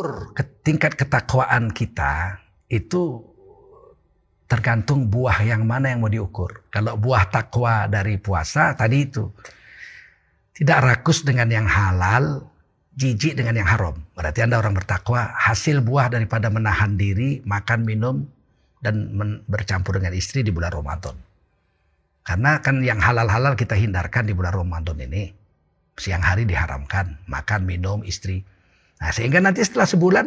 ukur tingkat ketakwaan kita itu tergantung buah yang mana yang mau diukur. Kalau buah takwa dari puasa tadi itu tidak rakus dengan yang halal, jijik dengan yang haram. Berarti Anda orang bertakwa, hasil buah daripada menahan diri, makan, minum, dan bercampur dengan istri di bulan Ramadan. Karena kan yang halal-halal kita hindarkan di bulan Ramadan ini. Siang hari diharamkan, makan, minum, istri. Nah sehingga nanti setelah sebulan,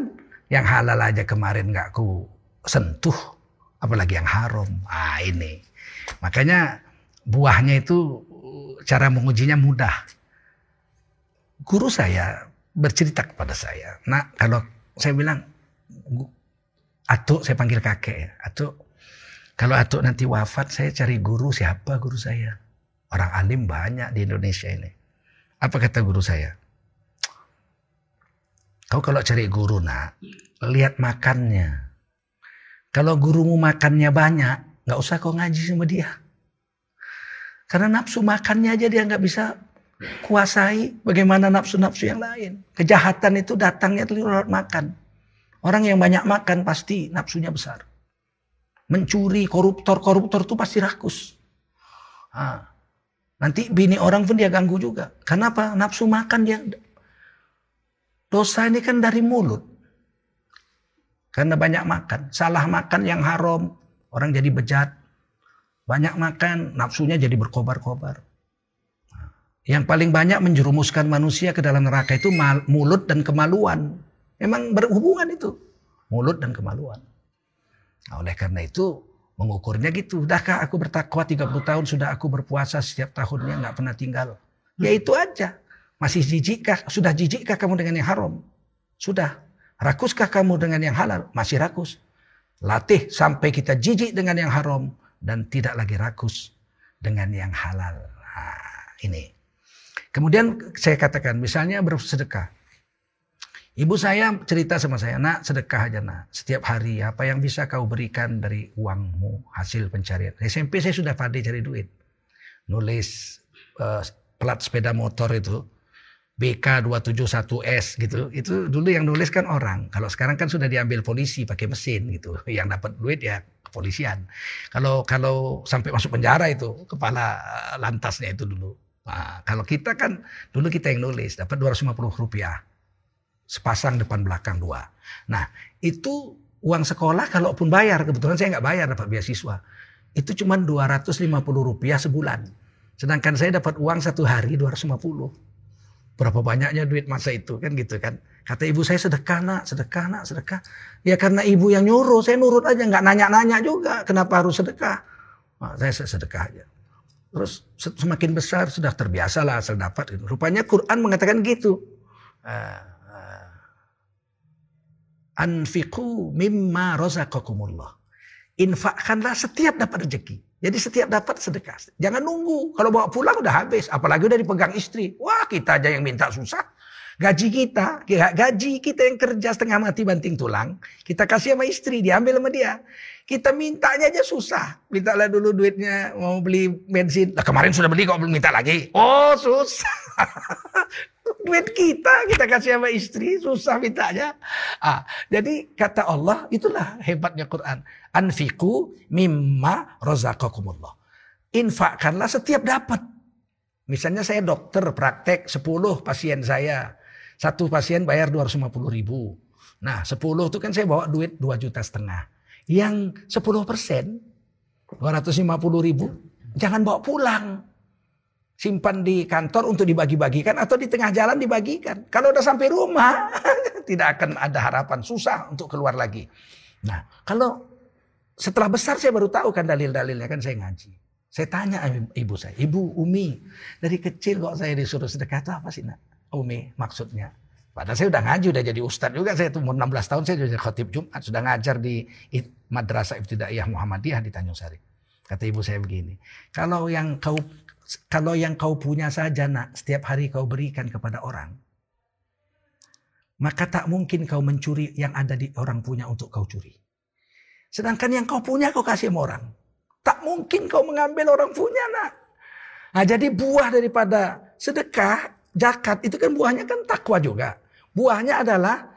yang halal aja kemarin nggak ku sentuh, apalagi yang haram. Ah ini. Makanya buahnya itu cara mengujinya mudah. Guru saya bercerita kepada saya, nak kalau saya bilang, Atuk saya panggil kakek ya, Atuk kalau Atuk nanti wafat saya cari guru siapa guru saya? Orang alim banyak di Indonesia ini. Apa kata guru saya? Kau kalau cari guru nak, lihat makannya. Kalau gurumu makannya banyak, nggak usah kau ngaji sama dia. Karena nafsu makannya aja dia nggak bisa kuasai. Bagaimana nafsu-nafsu yang lain? Kejahatan itu datangnya lewat makan. Orang yang banyak makan pasti nafsunya besar. Mencuri, koruptor-koruptor itu pasti rakus. Nah, nanti bini orang pun dia ganggu juga. Kenapa? Nafsu makan dia. Dosa ini kan dari mulut. Karena banyak makan. Salah makan yang haram. Orang jadi bejat. Banyak makan, nafsunya jadi berkobar-kobar. Yang paling banyak menjerumuskan manusia ke dalam neraka itu mulut dan kemaluan. Memang berhubungan itu. Mulut dan kemaluan. Nah, oleh karena itu mengukurnya gitu. Udahkah aku bertakwa 30 tahun sudah aku berpuasa setiap tahunnya nggak pernah tinggal. Ya itu aja. Masih jijikkah? Sudah jijikkah kamu dengan yang haram? Sudah. Rakuskah kamu dengan yang halal? Masih rakus. Latih sampai kita jijik dengan yang haram dan tidak lagi rakus dengan yang halal. Nah, ini. Kemudian saya katakan misalnya bersedekah. Ibu saya cerita sama saya, nak sedekah aja nak. Setiap hari apa yang bisa kau berikan dari uangmu, hasil pencarian. SMP saya sudah pandai cari duit. Nulis uh, plat sepeda motor itu. BK271S gitu. Itu dulu yang nulis kan orang. Kalau sekarang kan sudah diambil polisi pakai mesin gitu. Yang dapat duit ya kepolisian. Kalau kalau sampai masuk penjara itu kepala lantasnya itu dulu. Nah, kalau kita kan dulu kita yang nulis dapat 250 rupiah. Sepasang depan belakang dua. Nah itu uang sekolah kalaupun bayar. Kebetulan saya nggak bayar dapat beasiswa. Itu cuma 250 rupiah sebulan. Sedangkan saya dapat uang satu hari 250. Berapa banyaknya duit masa itu kan gitu kan. Kata ibu saya sedekah nak, sedekah nak, sedekah. Ya karena ibu yang nyuruh, saya nurut aja. nggak nanya-nanya juga kenapa harus sedekah. Nah, saya sedekah aja. Terus semakin besar sudah terbiasa lah asal dapat. Rupanya Quran mengatakan gitu. Nah, Anfiqu mimma razaqakumullah. Infakkanlah setiap dapat rezeki. Jadi setiap dapat sedekah. Jangan nunggu. Kalau bawa pulang udah habis. Apalagi udah dipegang istri. Wah kita aja yang minta susah. Gaji kita, gaji kita yang kerja setengah mati banting tulang, kita kasih sama istri, diambil sama dia. Kita mintanya aja susah. Mintalah dulu duitnya mau beli bensin. Nah, kemarin sudah beli kok belum minta lagi. Oh susah. duit kita kita kasih sama istri susah mintanya. Ah, jadi kata Allah itulah hebatnya Quran. Anfiku mimma rozaqakumullah. Infakkanlah setiap dapat. Misalnya saya dokter praktek 10 pasien saya. Satu pasien bayar 250 ribu. Nah 10 itu kan saya bawa duit 2 juta setengah. Yang 10 persen 250 ribu jangan bawa pulang simpan di kantor untuk dibagi-bagikan atau di tengah jalan dibagikan. Kalau udah sampai rumah, tidak akan ada harapan, susah untuk keluar lagi. Nah, kalau setelah besar saya baru tahu kan dalil-dalilnya kan saya ngaji. Saya tanya ibu saya, ibu Umi, dari kecil kok saya disuruh sedekah itu apa sih nak? Umi maksudnya. Padahal saya udah ngaji, udah jadi ustadz juga. Saya umur 16 tahun saya jadi khotib Jumat. Sudah ngajar di Madrasah Ibtidaiyah Muhammadiyah di Tanjung Sari. Kata ibu saya begini, kalau yang kau kalau yang kau punya saja nak setiap hari kau berikan kepada orang. Maka tak mungkin kau mencuri yang ada di orang punya untuk kau curi. Sedangkan yang kau punya kau kasih sama orang. Tak mungkin kau mengambil orang punya nak. Nah jadi buah daripada sedekah, zakat itu kan buahnya kan takwa juga. Buahnya adalah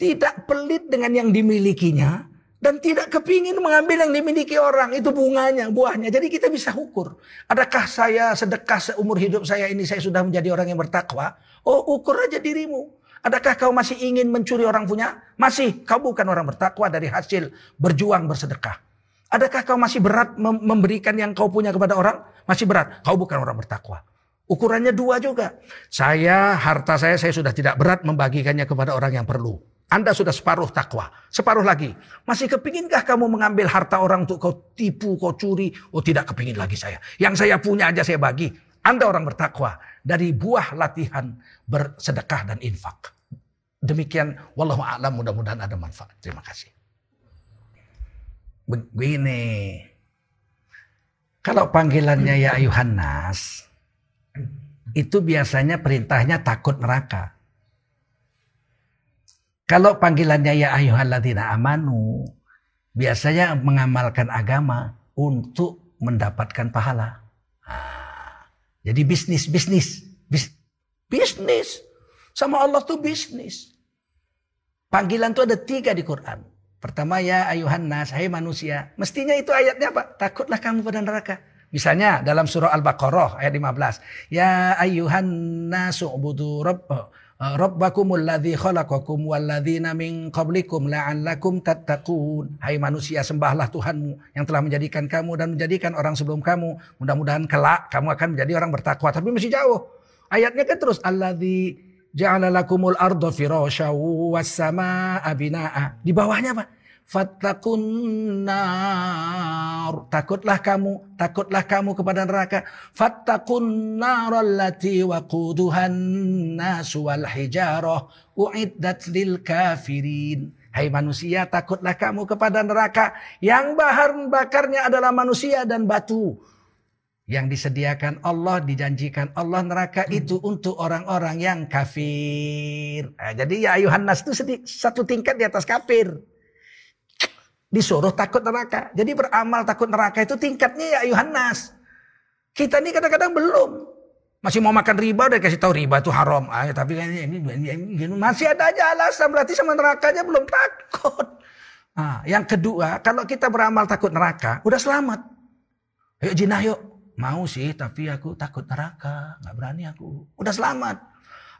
Tidak pelit dengan yang dimilikinya. Dan tidak kepingin mengambil yang dimiliki orang. Itu bunganya, buahnya. Jadi kita bisa ukur. Adakah saya sedekah seumur hidup saya ini saya sudah menjadi orang yang bertakwa? Oh ukur aja dirimu. Adakah kau masih ingin mencuri orang punya? Masih. Kau bukan orang bertakwa dari hasil berjuang bersedekah. Adakah kau masih berat memberikan yang kau punya kepada orang? Masih berat. Kau bukan orang bertakwa. Ukurannya dua juga. Saya, harta saya, saya sudah tidak berat membagikannya kepada orang yang perlu. Anda sudah separuh takwa. Separuh lagi. Masih kepinginkah kamu mengambil harta orang untuk kau tipu, kau curi? Oh tidak kepingin lagi saya. Yang saya punya aja saya bagi. Anda orang bertakwa. Dari buah latihan bersedekah dan infak. Demikian. Wallahu a'lam mudah-mudahan ada manfaat. Terima kasih. Begini. Kalau panggilannya ya ayuhan nas. Itu biasanya perintahnya takut neraka. Kalau panggilannya ya ayyuhalladzina amanu, biasanya mengamalkan agama untuk mendapatkan pahala. Nah, jadi bisnis, bisnis, bis, bisnis. Sama Allah tuh bisnis. Panggilan tuh ada tiga di Quran. Pertama ya ayuhan nas, hai manusia. Mestinya itu ayatnya apa? Takutlah kamu pada neraka. Misalnya dalam surah Al-Baqarah ayat 15. Ya ayuhan nasu ubudu rabb Rabbakumul ladzi khalaqakum walladzina min qablikum la'allakum tattaqun. Hai manusia, sembahlah Tuhanmu yang telah menjadikan kamu dan menjadikan orang sebelum kamu. Mudah-mudahan kelak kamu akan menjadi orang bertakwa. Tapi masih jauh. Ayatnya kan terus alladzi ja'ala lakumul arda firasya was samaa binaa. Di bawahnya apa? Fattakun nar. Takutlah kamu, takutlah kamu kepada neraka. Fattakun nar allati waquduhan nasu wal hijarah. Uiddat lil kafirin. Hai manusia, takutlah kamu kepada neraka yang bahan bakarnya adalah manusia dan batu. Yang disediakan Allah, dijanjikan Allah neraka itu untuk orang-orang yang kafir. Nah, jadi ya ayuhan nas itu satu tingkat di atas kafir. Disuruh takut neraka. Jadi beramal takut neraka itu tingkatnya ya ayuhan nas. Kita ini kadang-kadang belum. Masih mau makan riba udah kasih tahu riba itu haram. Ah, ya, tapi ini, ini, ini, masih ada aja alasan berarti sama nerakanya belum takut. Nah, yang kedua, kalau kita beramal takut neraka, udah selamat. Ayo jinah yuk. Mau sih, tapi aku takut neraka. Nggak berani aku. Udah selamat.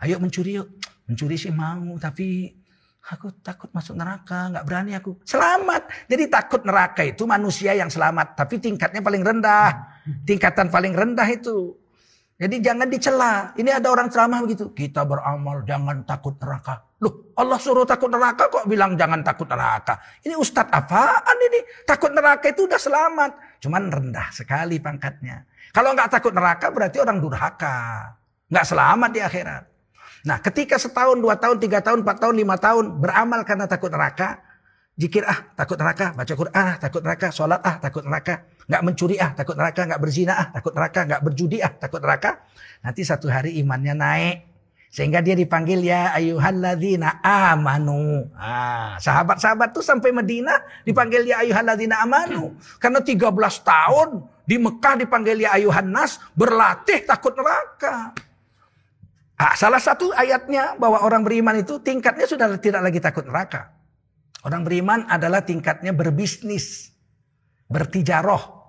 Ayo mencuri yuk. Mencuri sih mau, tapi Aku takut masuk neraka, nggak berani aku. Selamat. Jadi takut neraka itu manusia yang selamat, tapi tingkatnya paling rendah. Tingkatan paling rendah itu. Jadi jangan dicela. Ini ada orang ceramah begitu. Kita beramal jangan takut neraka. Loh, Allah suruh takut neraka kok bilang jangan takut neraka. Ini ustadz apaan ini? Takut neraka itu udah selamat. Cuman rendah sekali pangkatnya. Kalau nggak takut neraka berarti orang durhaka. Nggak selamat di akhirat. Nah ketika setahun, dua tahun, tiga tahun, empat tahun, lima tahun beramal karena takut neraka. Jikir ah takut neraka, baca Quran ah takut neraka, sholat ah takut neraka, nggak mencuri ah takut neraka, nggak berzina ah takut neraka, nggak berjudi ah takut neraka. Nanti satu hari imannya naik. Sehingga dia dipanggil ya ayuhalladzina amanu. Ah, sahabat-sahabat tuh sampai Medina dipanggil ya ayuhalladzina amanu. Karena 13 tahun di Mekah dipanggil ya ayuhan nas berlatih takut neraka. Nah, salah satu ayatnya bahwa orang beriman itu tingkatnya sudah tidak lagi takut neraka. Orang beriman adalah tingkatnya berbisnis, bertijaroh,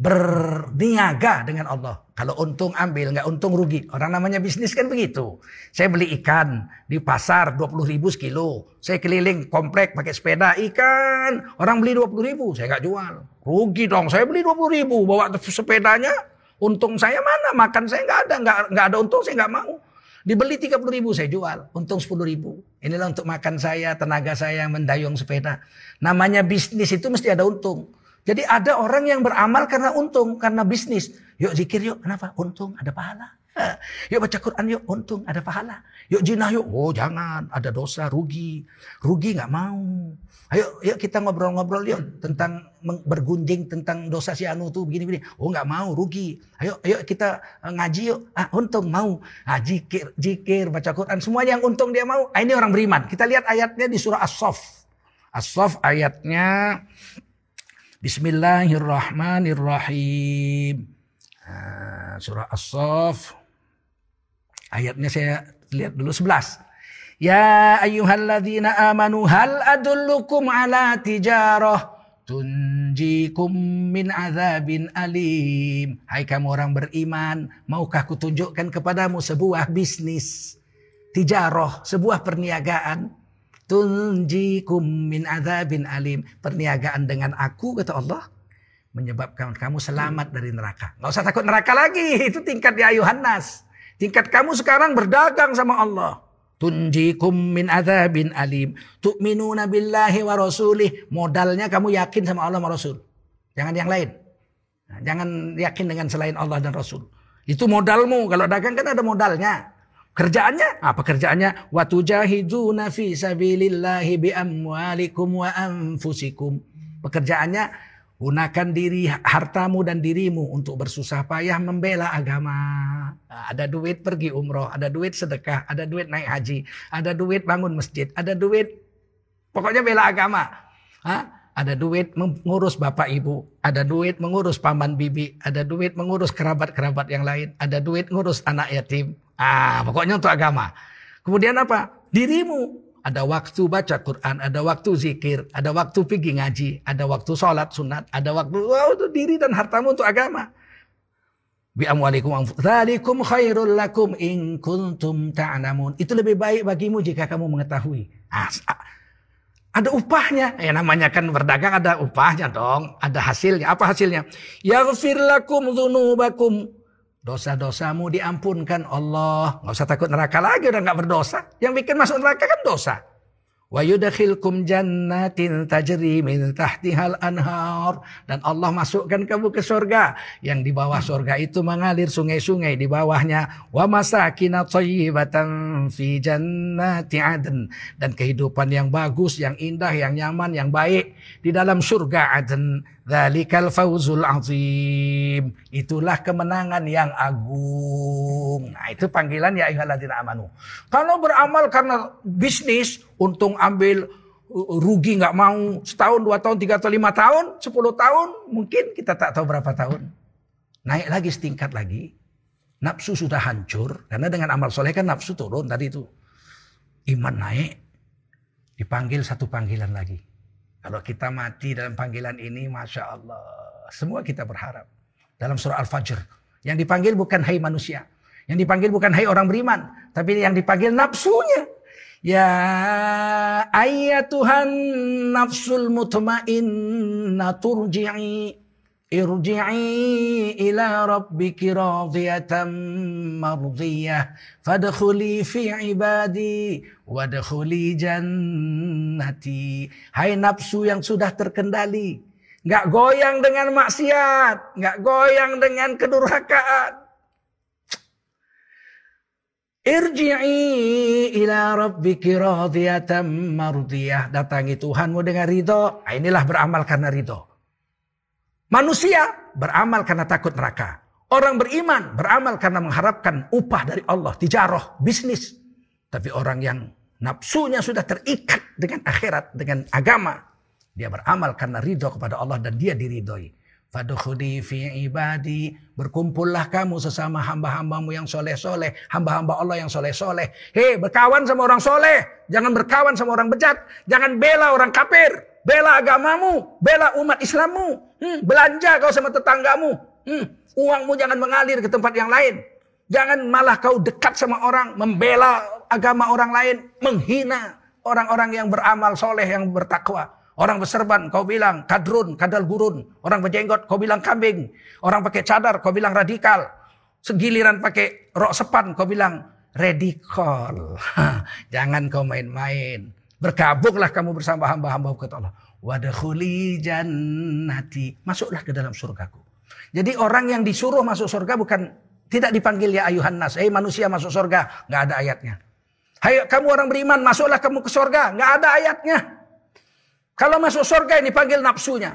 berniaga dengan Allah. Kalau untung ambil, nggak untung rugi. Orang namanya bisnis kan begitu. Saya beli ikan di pasar 20 ribu sekilo. Saya keliling komplek pakai sepeda ikan. Orang beli 20 ribu, saya nggak jual. Rugi dong, saya beli 20 ribu. Bawa sepedanya Untung saya mana? Makan saya nggak ada, nggak nggak ada untung saya nggak mau. Dibeli 30 ribu saya jual, untung 10 ribu. Inilah untuk makan saya, tenaga saya yang mendayung sepeda. Namanya bisnis itu mesti ada untung. Jadi ada orang yang beramal karena untung, karena bisnis. Yuk zikir yuk, kenapa? Untung, ada pahala. Yuk baca Quran yuk, untung ada pahala. Yuk jinah yuk, oh jangan, ada dosa, rugi. Rugi nggak mau. Ayo, yuk kita ngobrol-ngobrol yuk tentang bergunjing tentang dosa si Anu tuh begini-begini. Oh nggak mau, rugi. Ayo, ayo kita eh, ngaji yuk. Ah, untung mau. Ah, jikir, jikir, baca Quran. Semuanya yang untung dia mau. Ah, ini orang beriman. Kita lihat ayatnya di surah As-Sof. As-Sof ayatnya Bismillahirrahmanirrahim. Nah, surah As-Sof Ayatnya saya lihat dulu 11. Ya ayyuhalladzina amanu hal adullukum ala tijarah tunjikum min azabin alim. Hai kamu orang beriman, maukah kutunjukkan kepadamu sebuah bisnis tijaroh, sebuah perniagaan. Tunjikum min azabin alim. Perniagaan dengan aku, kata Allah. Menyebabkan kamu selamat dari neraka. Nggak usah takut neraka lagi. Itu tingkat di ayuhan nas. Tingkat kamu sekarang berdagang sama Allah. Tunjikum min azabin alim. Tu'minuna billahi wa rasulih. Modalnya kamu yakin sama Allah wa Rasul. Jangan yang lain. Nah, jangan yakin dengan selain Allah dan Rasul. Itu modalmu. Kalau dagang kan ada modalnya. Kerjaannya apa kerjaannya? Wa tujahiduna fi sabilillahi bi amwalikum wa anfusikum. Pekerjaannya Gunakan diri, hartamu dan dirimu untuk bersusah payah membela agama. Nah, ada duit pergi umroh, ada duit sedekah, ada duit naik haji, ada duit bangun masjid, ada duit pokoknya bela agama. Hah? Ada duit mengurus bapak ibu, ada duit mengurus paman bibi, ada duit mengurus kerabat-kerabat yang lain, ada duit mengurus anak yatim. Ah, pokoknya untuk agama. Kemudian apa? Dirimu ada waktu baca Quran, ada waktu zikir, ada waktu pergi ngaji, ada waktu sholat sunat, ada waktu oh, itu diri dan hartamu untuk agama. Bi amwalikum khairul lakum in kuntum ta'lamun. Itu lebih baik bagimu jika kamu mengetahui. ada upahnya. Ya namanya kan berdagang ada upahnya dong, ada hasilnya. Apa hasilnya? Yaghfir lakum dzunubakum Dosa-dosamu diampunkan Allah. Nggak usah takut neraka lagi, udah nggak berdosa. Yang bikin masuk neraka kan dosa. Wa yudkhilkum jannatin tajri min tahtihal anhar. Dan Allah masukkan kamu ke surga. Yang di bawah surga itu mengalir sungai-sungai di bawahnya. Wa masakina thayyibatan fi jannati adn. Dan kehidupan yang bagus, yang indah, yang nyaman, yang baik. Di dalam surga adn. Dzalikal fauzul azim. Itulah kemenangan yang agung. Nah, itu panggilan ya ayyuhalladzina amanu. Kalau beramal karena bisnis, untung ambil rugi nggak mau setahun, dua tahun, tiga atau lima tahun, sepuluh tahun, mungkin kita tak tahu berapa tahun. Naik lagi setingkat lagi. Nafsu sudah hancur. Karena dengan amal soleh kan nafsu turun tadi itu. Iman naik. Dipanggil satu panggilan lagi. Kalau kita mati dalam panggilan ini, Masya Allah. Semua kita berharap. Dalam surah Al-Fajr. Yang dipanggil bukan hai manusia. Yang dipanggil bukan hai orang beriman. Tapi yang dipanggil nafsunya. Ya ayat Tuhan nafsul mutmainna turji'i irji'i ila rabbiki radiyatan mardiyah fadkhuli fi ibadi wadkhuli jannati hai nafsu yang sudah terkendali nggak goyang dengan maksiat nggak goyang dengan kedurhakaan Irji'i ila rabbiki radiyatan mardiyah. Datangi Tuhanmu dengan ridho. Nah, inilah beramal karena ridho. Manusia beramal karena takut neraka. Orang beriman beramal karena mengharapkan upah dari Allah, tijaroh, bisnis. Tapi orang yang nafsunya sudah terikat dengan akhirat, dengan agama. Dia beramal karena ridho kepada Allah dan dia diridhoi. Fadukhudi fi ibadi. Berkumpullah kamu sesama hamba-hambamu yang soleh-soleh. Hamba-hamba Allah yang soleh-soleh. Hei berkawan sama orang soleh. Jangan berkawan sama orang bejat. Jangan bela orang kafir. Bela agamamu. Bela umat Islammu. Hmm, belanja kau sama tetanggamu. Hmm, uangmu jangan mengalir ke tempat yang lain. Jangan malah kau dekat sama orang. Membela agama orang lain. Menghina orang-orang yang beramal soleh yang bertakwa. Orang berserban, kau bilang kadrun, kadal gurun. Orang berjenggot, kau bilang kambing. Orang pakai cadar, kau bilang radikal. Segiliran pakai rok sepan, kau bilang radikal. Jangan kau main-main. Berkabunglah kamu bersama hamba-hamba kata Allah. Wadakhuli jannati. Masuklah ke dalam surgaku. Jadi orang yang disuruh masuk surga bukan tidak dipanggil ya ayuhan nas. Eh manusia masuk surga. Nggak ada ayatnya. Hai kamu orang beriman masuklah kamu ke surga. Nggak ada ayatnya. Kalau masuk surga ini panggil nafsunya.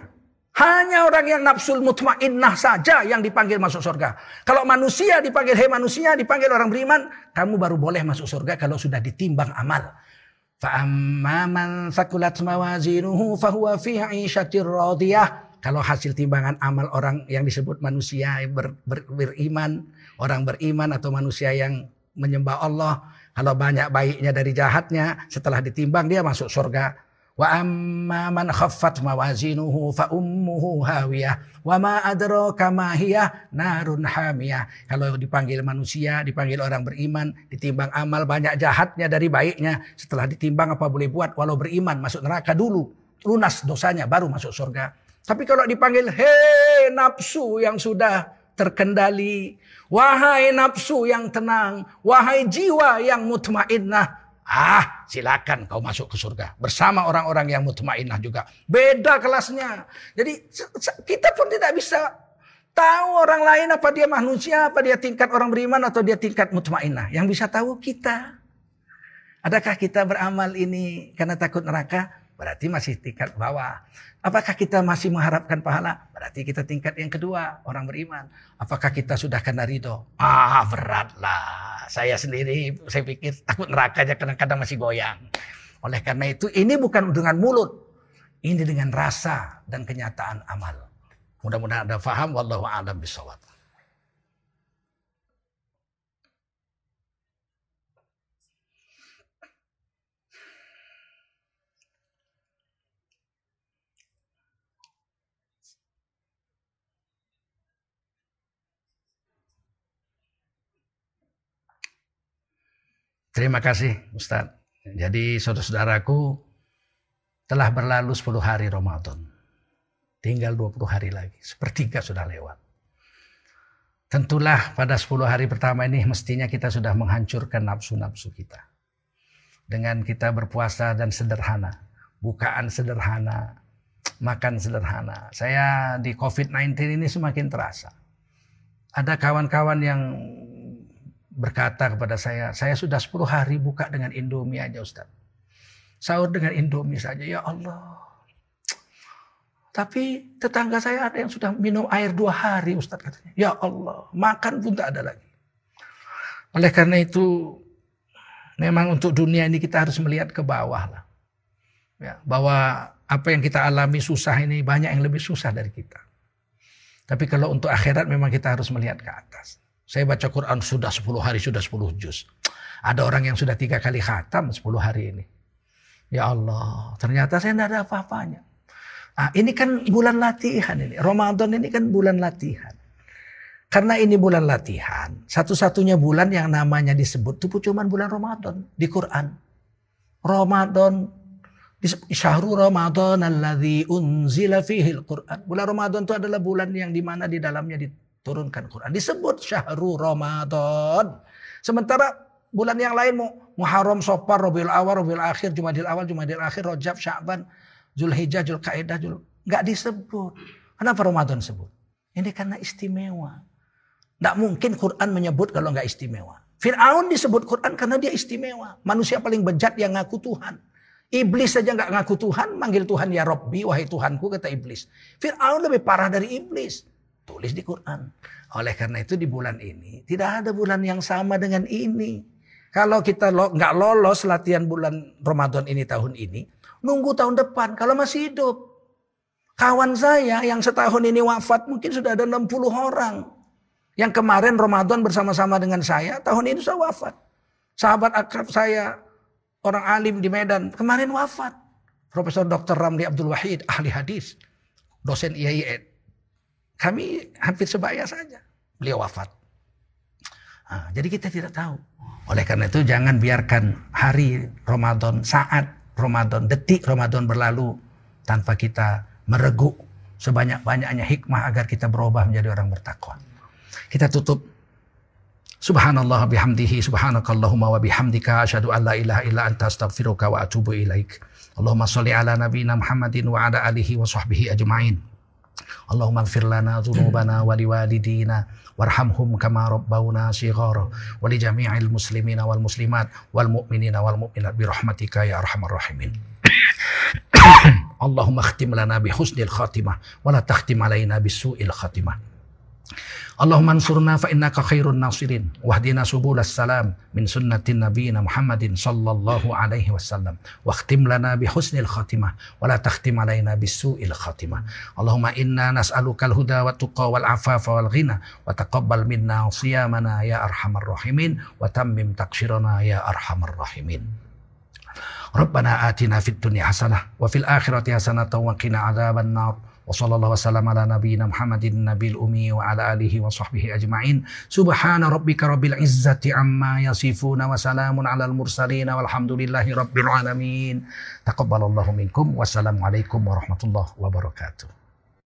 Hanya orang yang nafsul mutmainnah saja yang dipanggil masuk surga. Kalau manusia dipanggil hei manusia, dipanggil orang beriman, kamu baru boleh masuk surga kalau sudah ditimbang amal. Fa'amma man sakulat mawazinuhu fahuwa. Kalau hasil timbangan amal orang yang disebut manusia ber, ber, beriman, orang beriman atau manusia yang menyembah Allah, Kalau banyak baiknya dari jahatnya, setelah ditimbang dia masuk surga. Wa amma man khaffat mawazinuhu fa ummuhu hawiyah. Wa ma adraka ma narun hamiyah. Kalau dipanggil manusia, dipanggil orang beriman, ditimbang amal banyak jahatnya dari baiknya, setelah ditimbang apa boleh buat? Walau beriman masuk neraka dulu, lunas dosanya baru masuk surga. Tapi kalau dipanggil hei nafsu yang sudah terkendali, wahai nafsu yang tenang, wahai jiwa yang mutmainnah, Ah, silakan kau masuk ke surga bersama orang-orang yang mutmainnah juga. Beda kelasnya. Jadi kita pun tidak bisa tahu orang lain apa dia manusia, apa dia tingkat orang beriman atau dia tingkat mutmainnah. Yang bisa tahu kita. Adakah kita beramal ini karena takut neraka? Berarti masih tingkat bawah. Apakah kita masih mengharapkan pahala? Berarti kita tingkat yang kedua, orang beriman. Apakah kita sudah kena ridho? Ah, beratlah saya sendiri saya pikir takut neraka aja kadang-kadang masih goyang. Oleh karena itu ini bukan dengan mulut. Ini dengan rasa dan kenyataan amal. Mudah-mudahan Anda faham. Wallahu a'lam bishawab. Terima kasih Ustaz. Jadi saudara-saudaraku telah berlalu 10 hari Ramadan. Tinggal 20 hari lagi. Sepertiga sudah lewat. Tentulah pada 10 hari pertama ini mestinya kita sudah menghancurkan nafsu-nafsu kita. Dengan kita berpuasa dan sederhana. Bukaan sederhana. Makan sederhana. Saya di COVID-19 ini semakin terasa. Ada kawan-kawan yang berkata kepada saya, saya sudah 10 hari buka dengan Indomie aja Ustaz. Sahur dengan Indomie saja, ya Allah. Tapi tetangga saya ada yang sudah minum air dua hari Ustaz katanya. Ya Allah, makan pun tak ada lagi. Oleh karena itu, memang untuk dunia ini kita harus melihat ke bawah lah. Ya, bahwa apa yang kita alami susah ini banyak yang lebih susah dari kita. Tapi kalau untuk akhirat memang kita harus melihat ke atas. Saya baca Quran sudah 10 hari, sudah 10 juz. Ada orang yang sudah tiga kali khatam 10 hari ini. Ya Allah, ternyata saya tidak ada apa-apanya. Nah, ini kan bulan latihan ini. Ramadan ini kan bulan latihan. Karena ini bulan latihan, satu-satunya bulan yang namanya disebut itu cuma bulan Ramadan di Quran. Ramadan Syahrul Ramadan alladzi unzila fihi al-Quran. Bulan Ramadan itu adalah bulan yang di mana di dalamnya turunkan Quran. Disebut syahrul Ramadan. Sementara bulan yang lain Muharram, Sofar, Rabiul Awal, Rabiul Akhir, Jumadil Awal, Jumadil Akhir, Rajab, Sya'ban, Zulhijjah, Zulkaidah, Jul nggak disebut. Kenapa Ramadan sebut? Ini karena istimewa. Nggak mungkin Quran menyebut kalau nggak istimewa. Fir'aun disebut Quran karena dia istimewa. Manusia paling bejat yang ngaku Tuhan. Iblis saja nggak ngaku Tuhan, manggil Tuhan ya Robbi, wahai Tuhanku, kata Iblis. Fir'aun lebih parah dari Iblis. Tulis di Quran. Oleh karena itu di bulan ini tidak ada bulan yang sama dengan ini. Kalau kita lo, nggak lolos latihan bulan Ramadan ini tahun ini, nunggu tahun depan kalau masih hidup. Kawan saya yang setahun ini wafat mungkin sudah ada 60 orang. Yang kemarin Ramadan bersama-sama dengan saya, tahun ini sudah wafat. Sahabat akrab saya, orang alim di Medan, kemarin wafat. Profesor Dr. Ramli Abdul Wahid, ahli hadis, dosen IAIN. Kami hampir sebaya saja. Beliau wafat. Nah, jadi kita tidak tahu. Oleh karena itu jangan biarkan hari Ramadan, saat Ramadan, detik Ramadan berlalu tanpa kita meregu sebanyak-banyaknya hikmah agar kita berubah menjadi orang bertakwa. Kita tutup Subhanallah bihamdihi subhanakallahumma wa bihamdika asyhadu an la ilaha illa anta astaghfiruka wa atubu ilaik. Allahumma shalli ala nabiyyina Muhammadin wa ala alihi wa sahbihi ajma'in. Allahumma ighfir lana dhunubana wa liwalidina warhamhum kama rabbawna shighara wa li jami'il muslimina wal muslimat wal mu'minina wal mu'minat bi rahmatika ya arhamar rahimin. Allahumma khtim lana bi husnil khatimah wa la takhtim alaina khatimah. اللهم انصرنا فإنك خير الناصرين واهدنا سبل السلام من سنة نبينا محمد صلى الله عليه وسلم واختم لنا بحسن الخاتمة ولا تختم علينا بالسوء الخاتمة اللهم إنا نسألك الهدى والتقى والعفاف والغنى وتقبل منا صيامنا يا أرحم الراحمين وتمم تقشيرنا يا أرحم الراحمين ربنا آتنا في الدنيا حسنة وفي الآخرة حسنة وقنا عذاب النار وصلى الله وسلم على نبينا محمد النبي الأمي وعلى آله وصحبه أجمعين سبحان ربك رب العزة عما يصفون وسلام على المرسلين والحمد لله رب العالمين تقبل الله منكم والسلام عليكم ورحمة الله وبركاته